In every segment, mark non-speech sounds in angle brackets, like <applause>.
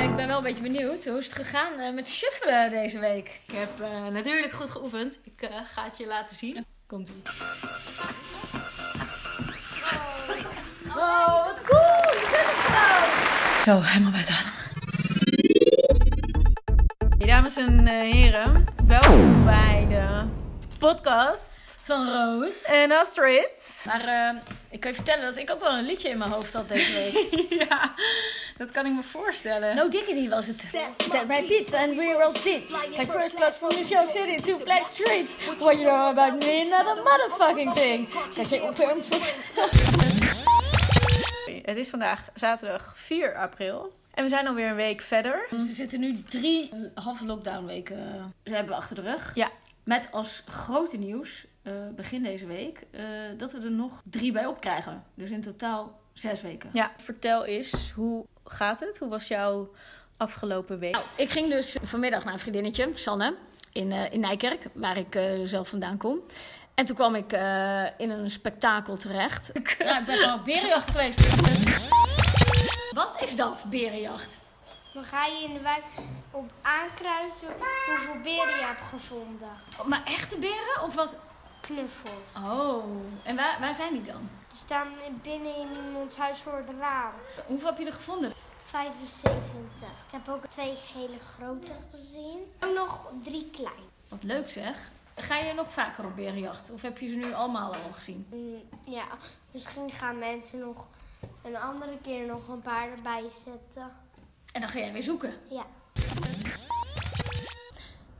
eh, ik ben wel een beetje benieuwd. Hoe is het gegaan eh, met shuffelen deze week? Ik heb eh, natuurlijk goed geoefend. Ik ga het je laten zien. Komt-ie. Oh, wat cool! Je kunt het gewoon! Zo, helemaal buiten adem. Hey, dames en heren, welkom bij de podcast Van Roos. en Astrid. Maar ik kan je vertellen dat ik ook wel een liedje in mijn hoofd had deze week. <laughs> ja, dat kan ik me voorstellen. No Diggity was het. That right beats and we're all deep. Like first class from New York City to Black Street. What you know about me, not a motherfucking thing. Kijk, je op Het is vandaag zaterdag 4 april. En we zijn alweer een week verder. Ze zitten nu drie halve lockdown weken. Ze hebben we achter de rug. Ja. Met als grote nieuws, eh, begin deze week, eh, dat we er nog drie bij op krijgen. Dus in totaal zes weken. Ja, vertel eens, hoe gaat het? Hoe was jouw afgelopen week? Nou, ik ging dus vanmiddag naar een vriendinnetje, Sanne, in, eh, in Nijkerk, waar ik eh, zelf vandaan kom. En toen kwam ik eh, in een spektakel terecht. <laughs> Ja, ik ben gewoon op berenjacht geweest. Wat is dat, berenjacht? Dan ga je in de wijk op aankruisen hoeveel beren je hebt gevonden. Maar echte beren of wat? Knuffels. Oh, en waar, waar zijn die dan? Die staan binnen in iemands huis voor het raam. Hoeveel heb je er gevonden? 75. Ik heb ook twee hele grote gezien. En nog drie klein. Wat leuk zeg. Ga je nog vaker op berenjacht? Of heb je ze nu allemaal al gezien? Mm, ja, misschien gaan mensen nog een andere keer nog een paar erbij zetten. En dan ga jij weer zoeken. Ja.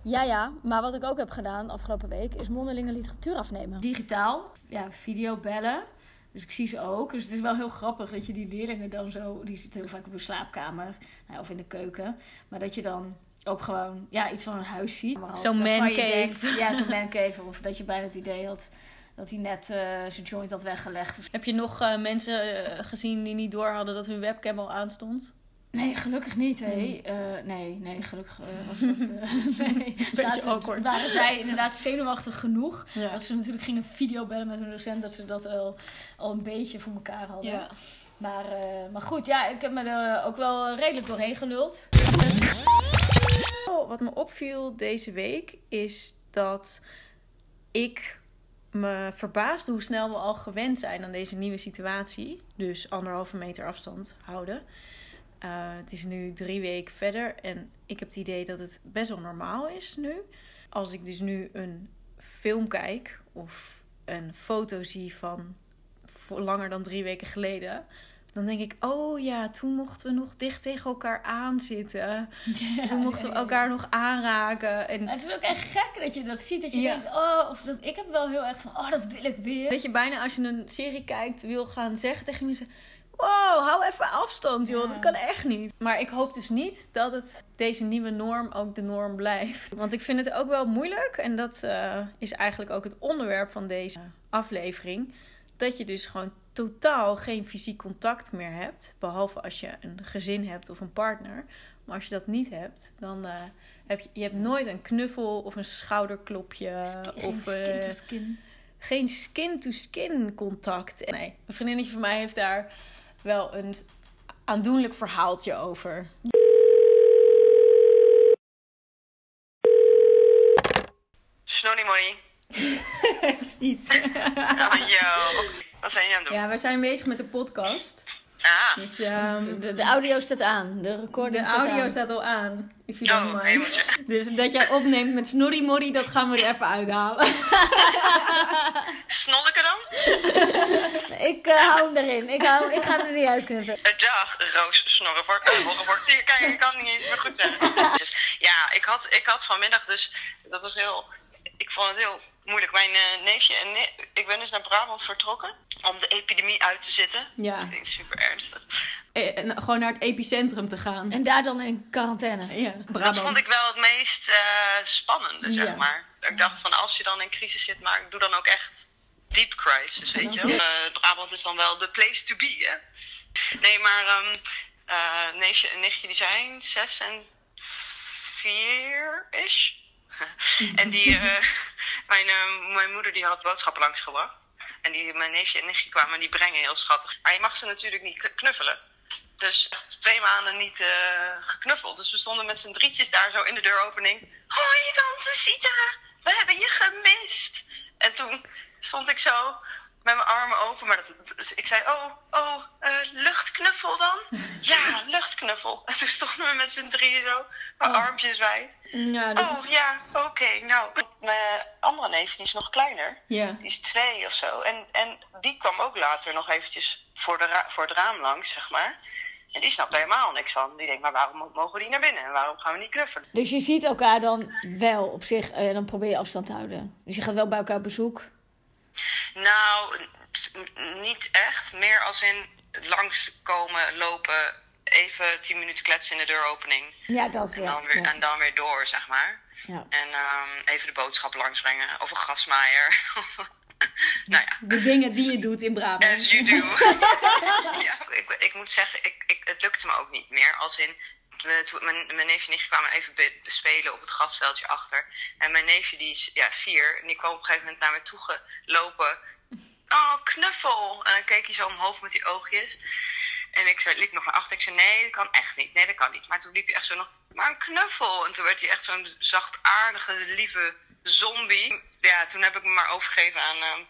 Ja, ja. Maar wat ik ook heb gedaan afgelopen week is mondelinge literatuur afnemen. Digitaal. Ja, video bellen. Dus ik zie ze ook. Dus het is wel heel grappig dat je die leerlingen dan zo... Die zitten heel vaak op hun slaapkamer nou, of in de keuken. Maar dat je dan ook gewoon ja, iets van een huis ziet. Zo'n mancave. Ja, zo'n <laughs> mancave. Of dat je bijna het idee had dat hij net eh, zijn joint had weggelegd. Heb je nog eh, mensen eh, gezien die niet door hadden dat hun webcam al aanstond? Nee, gelukkig niet. Hé. Eh, nee, nee, gelukkig eh, was <laughs> dat... eh, <laughs> nee. Beetje awkward. Waren zij inderdaad zenuwachtig genoeg... Ja. Dat ze natuurlijk gingen videobellen met hun docent, dat ze dat al, al een beetje voor elkaar hadden. Ja. Maar, eh, maar goed, ja, ik heb me er ook wel redelijk doorheen geluld. Oh, Wat me opviel deze week is dat ik me verbaasde hoe snel we al gewend zijn aan deze nieuwe situatie. Dus anderhalve meter afstand houden. Eh, het is nu drie weken verder en ik heb het idee dat het best wel normaal is nu. Als ik dus nu een film kijk of een foto zie van langer dan drie weken geleden. Dan denk ik, oh ja, toen mochten we nog dicht tegen elkaar aanzitten. Toen mochten we elkaar nog aanraken. En Het is ook echt gek dat je dat ziet, dat je Ja. denkt, oh, of dat, ik heb wel heel erg van, oh, dat wil ik weer. dat je bijna als je een serie kijkt wil gaan zeggen tegen mensen... Wow, hou even afstand joh, Ja. dat kan echt niet. Maar ik hoop dus niet dat het deze nieuwe norm ook de norm blijft. Want ik vind het ook wel moeilijk. En dat eh, is eigenlijk ook het onderwerp van deze aflevering. Dat je dus gewoon totaal geen fysiek contact meer hebt. Behalve als je een gezin hebt of een partner. Maar als je dat niet hebt, dan eh, heb je, je hebt nooit een knuffel of een schouderklopje. of, skin eh, to skin. geen skin-to-skin contact. Nee, een vriendinnetje van mij heeft daar wel een aandoenlijk verhaaltje over. Money. Ziet. Oh, yo. Wat zijn jullie aan het doen? Ja, we zijn bezig met de podcast. Ah. Dus ehm, De, de audio staat aan, de recording de staat audio aan. staat al aan. If you don't Oh, mind. hemeltje. <laughs> Dus dat jij opneemt met Snorri Morri, dat gaan we er even uithalen. <laughs> Snolleke dan? <laughs> Ik eh, hou hem erin, ik, hou, ik ga hem er niet uitknippen. Eh, Dag, Roos Snorrevort. Uh, Horrevort. Zie je, kijk, ik kan niet eens meer goed zeggen. Dus, ja, ik had, ik had vanmiddag dus... Dat was heel... Ik vond het heel moeilijk. Mijn eh, neefje en ne- ik ben dus naar Brabant vertrokken om de epidemie uit te zitten. Ja. Dat klinkt super ernstig. Eh, en gewoon naar het epicentrum te gaan. En daar dan in quarantaine. Ja, Dat Brabant. vond ik wel het meest eh, spannende, zeg Ja. maar. Ik dacht van als je dan in crisis zit, maar doe dan ook echt deep crisis, weet je. Eh, Brabant is dan wel de place to be, hè. Nee, maar ehm eh, neefje en nichtje die zijn zes en vier is. <laughs> en die, eh, <laughs> mijn, eh, mijn moeder die had boodschappen langs gebracht. En die, mijn neefje en nichtje kwamen en die brengen heel schattig. Maar je mag ze natuurlijk niet knuffelen. dus echt twee maanden niet eh, geknuffeld. Dus we stonden met z'n drietjes daar zo in de deuropening. Hoi, tante Sita, we hebben je gemist. En toen stond ik zo met mijn armen open. Maar dat, dus ik zei, oh, oh, eh, luchtknuffel dan? <laughs> Ja, luchtknuffel. En toen stonden we met z'n drieën zo, mijn armpjes wijd. Ja, dat Oh, is... ja, oké. Nou, mijn andere neef, die is nog kleiner. Ja. Die is twee of zo. En, en die kwam ook later nog eventjes voor, de voor het raam langs, zeg maar. En die snapt helemaal niks van. Die denkt, maar waarom mo- mogen die naar binnen? En waarom gaan we niet knuffelen? Dus je ziet elkaar dan wel op zich, en dan probeer je afstand te houden. Dus je gaat wel bij elkaar op bezoek. Nou, niet echt. Meer als in langskomen, lopen, even tien minuten kletsen in de deuropening. Ja, dat En, ja. dan, weer, ja. en dan weer door, zeg maar. Ja. En ehm, even de boodschap langsbrengen. Of een gasmaaier. <laughs> nou ja. De dingen die je doet in Brabant. As you do. <laughs> <laughs> ja, ik, ik moet zeggen, ik, ik, het lukte me ook niet meer. Als in, mijn, mijn neefje en nichtje kwamen even bespelen op het grasveldje achter. En mijn neefje, die is ja, vier, en die kwam op een gegeven moment naar me toe gelopen. Oh, knuffel! En dan keek hij zo omhoog met die oogjes. En ik zei, liep nog naar achter. Ik zei, nee, dat kan echt niet. Nee, dat kan niet. Maar toen liep hij echt zo nog, maar een knuffel. En toen werd hij echt zo'n zachtaardige, lieve zombie. Ja, toen heb ik me maar overgegeven aan... ehm,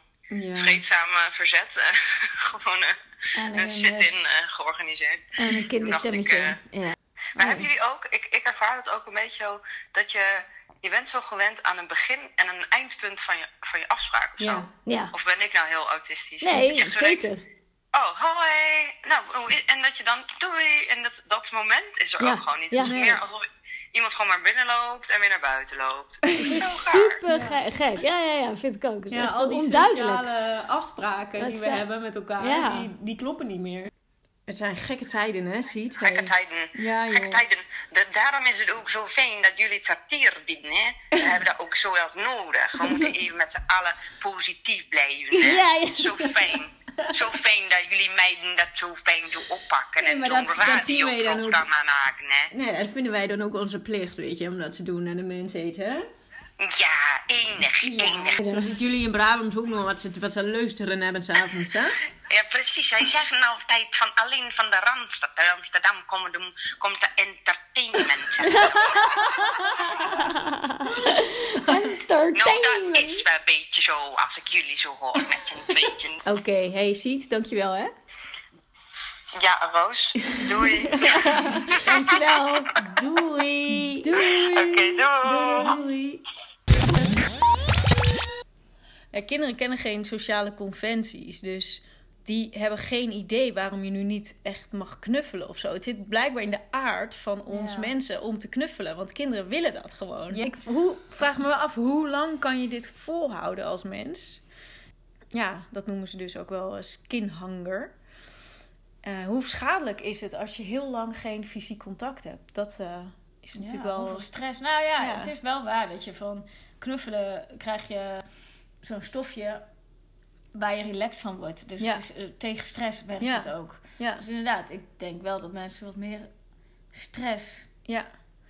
Ja. vreedzame verzet. eh, <laughs> gewoon eh, En een een, sit-in eh, georganiseerd. En een kinderstemmetje. Ja. Maar hebben jullie ook, ik, ik ervaar het ook een beetje zo, dat je, je bent zo gewend aan een begin en een eindpunt van je, van je afspraak of zo. Ja. Ja. Of ben ik nou heel autistisch? Dat je Nee, denkt, zeker. oh, hoi. Nou, en dat je dan, doei. En dat, dat moment is er Ja, ook gewoon niet. ja. het is Nee. meer alsof iemand gewoon maar binnen loopt en weer naar buiten loopt. <laughs> Super ge- gek. Ja, ja, ja, vind ik ook. Ja, al die onduidelijk. sociale afspraken die we zijn- hebben met elkaar, Ja. die, die kloppen niet meer. Het zijn gekke tijden, hè, Siet? Gekke tijden. Ja, Gekke joh. tijden. Da- daarom is het ook zo fijn dat jullie satire bieden. Hè? <laughs> We hebben dat ook zo erg nodig. We moeten even met z'n allen positief blijven. Hè? <laughs> Ja, ja. Zo fijn. Zo fijn dat jullie meiden dat zo fijn zo oppakken. Nee, en maar zo'n radioprogramma maken. Hè? Nee, dat vinden wij dan ook onze plicht, weet je, om dat te doen naar de mensheid, hè? Ja, enig, enig. Zodat jullie in Brabant ook nog wat ze, wat ze luisteren hebben s'avonds, hè? Ja, precies. Zij zeggen altijd van alleen van de Randstad uit Amsterdam komen de, komt de entertainment. ze. <laughs> Nou, dat Entertainment. is wel een beetje zo als ik jullie zo hoor met z'n tweetjes. <laughs> Oké, hey Siet, dankjewel, hè? Ja, Roos. Doei. <laughs> Dankjewel. Doei! Doei. Oké, doei. Doei! Ja, kinderen kennen geen sociale conventies, dus die hebben geen idee waarom je nu niet echt mag knuffelen of zo. Het zit blijkbaar in de aard van ons Ja. mensen om te knuffelen, want kinderen willen dat gewoon. Ja. Ik hoe, vraag me wel af, hoe lang kan je dit volhouden als mens? Ja, dat noemen ze dus ook wel eh, skin hunger. Eh, hoe schadelijk is het als je heel lang geen fysiek contact hebt? Dat eh, is natuurlijk ja, wel... hoeveel stress. Nou Ja. het is wel waar dat je van knuffelen krijg je zo'n stofje waar je relaxed van wordt. Dus Ja. het is, eh, tegen stress werkt Ja. het ook. Ja, Dus inderdaad, ik denk wel dat mensen wat meer stress ja.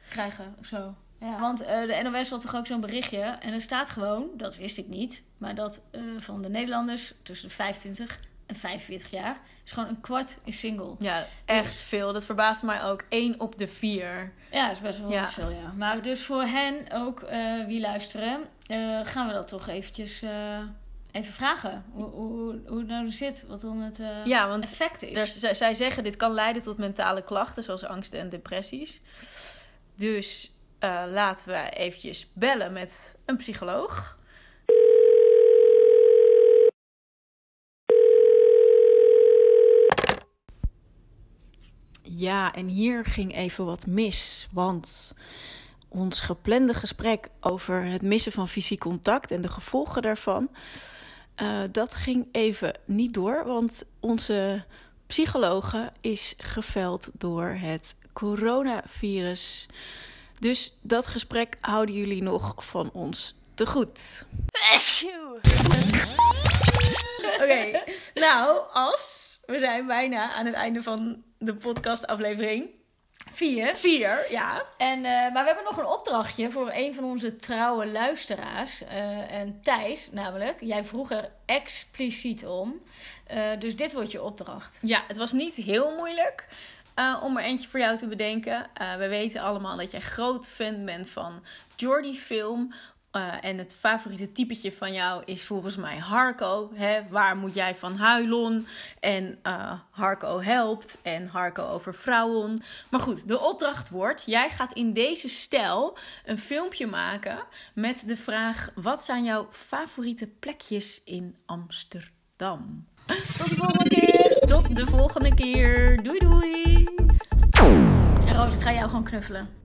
krijgen of zo. Want eh, de NOS had toch ook zo'n berichtje. En er staat gewoon, dat wist ik niet. Maar dat eh, van de Nederlanders tussen de 25 en 45 jaar... is gewoon een kwart is single. Ja, echt veel. Dat verbaasde mij ook. 1 op de 4. Ja, dat is best wel Ja. veel, ja. Maar dus voor hen ook, wie luisteren... eh, gaan we dat toch eventjes eh, even vragen. Hoe, hoe, hoe het nou zit, wat dan het eh, Ja, want effect is. er, zij, zij zeggen dit kan leiden tot mentale klachten zoals angst en depressies. Dus eh, laten we eventjes bellen met een psycholoog. Ja, en hier ging even wat mis. Want ons geplande gesprek over het missen van fysiek contact en de gevolgen daarvan. eh, dat ging even niet door, want onze psychologe is geveld door het coronavirus. Dus dat gesprek houden jullie nog van ons te goed. Oké, nou, als we zijn bijna aan het einde van de podcastaflevering. Vier. Vier, ja. En, eh, maar we hebben nog een opdrachtje voor een van onze trouwe luisteraars. eh, en Thijs, namelijk. Jij vroeg er expliciet om. Eh, dus dit wordt je opdracht. Ja, het was niet heel moeilijk. om er eentje voor jou te bedenken. We weten allemaal dat jij groot fan bent van Jordi Film. Eh, en het favoriete typetje van jou is volgens mij Harco. Hè? Waar moet jij van huilen? En uh, Harco helpt. En Harco over vrouwen. Maar goed, de opdracht wordt: jij gaat in deze stijl een filmpje maken met de vraag: wat zijn jouw favoriete plekjes in Amsterdam? Tot de volgende keer. Tot de volgende keer. Doei doei. En Roos, ik ga jou gewoon knuffelen.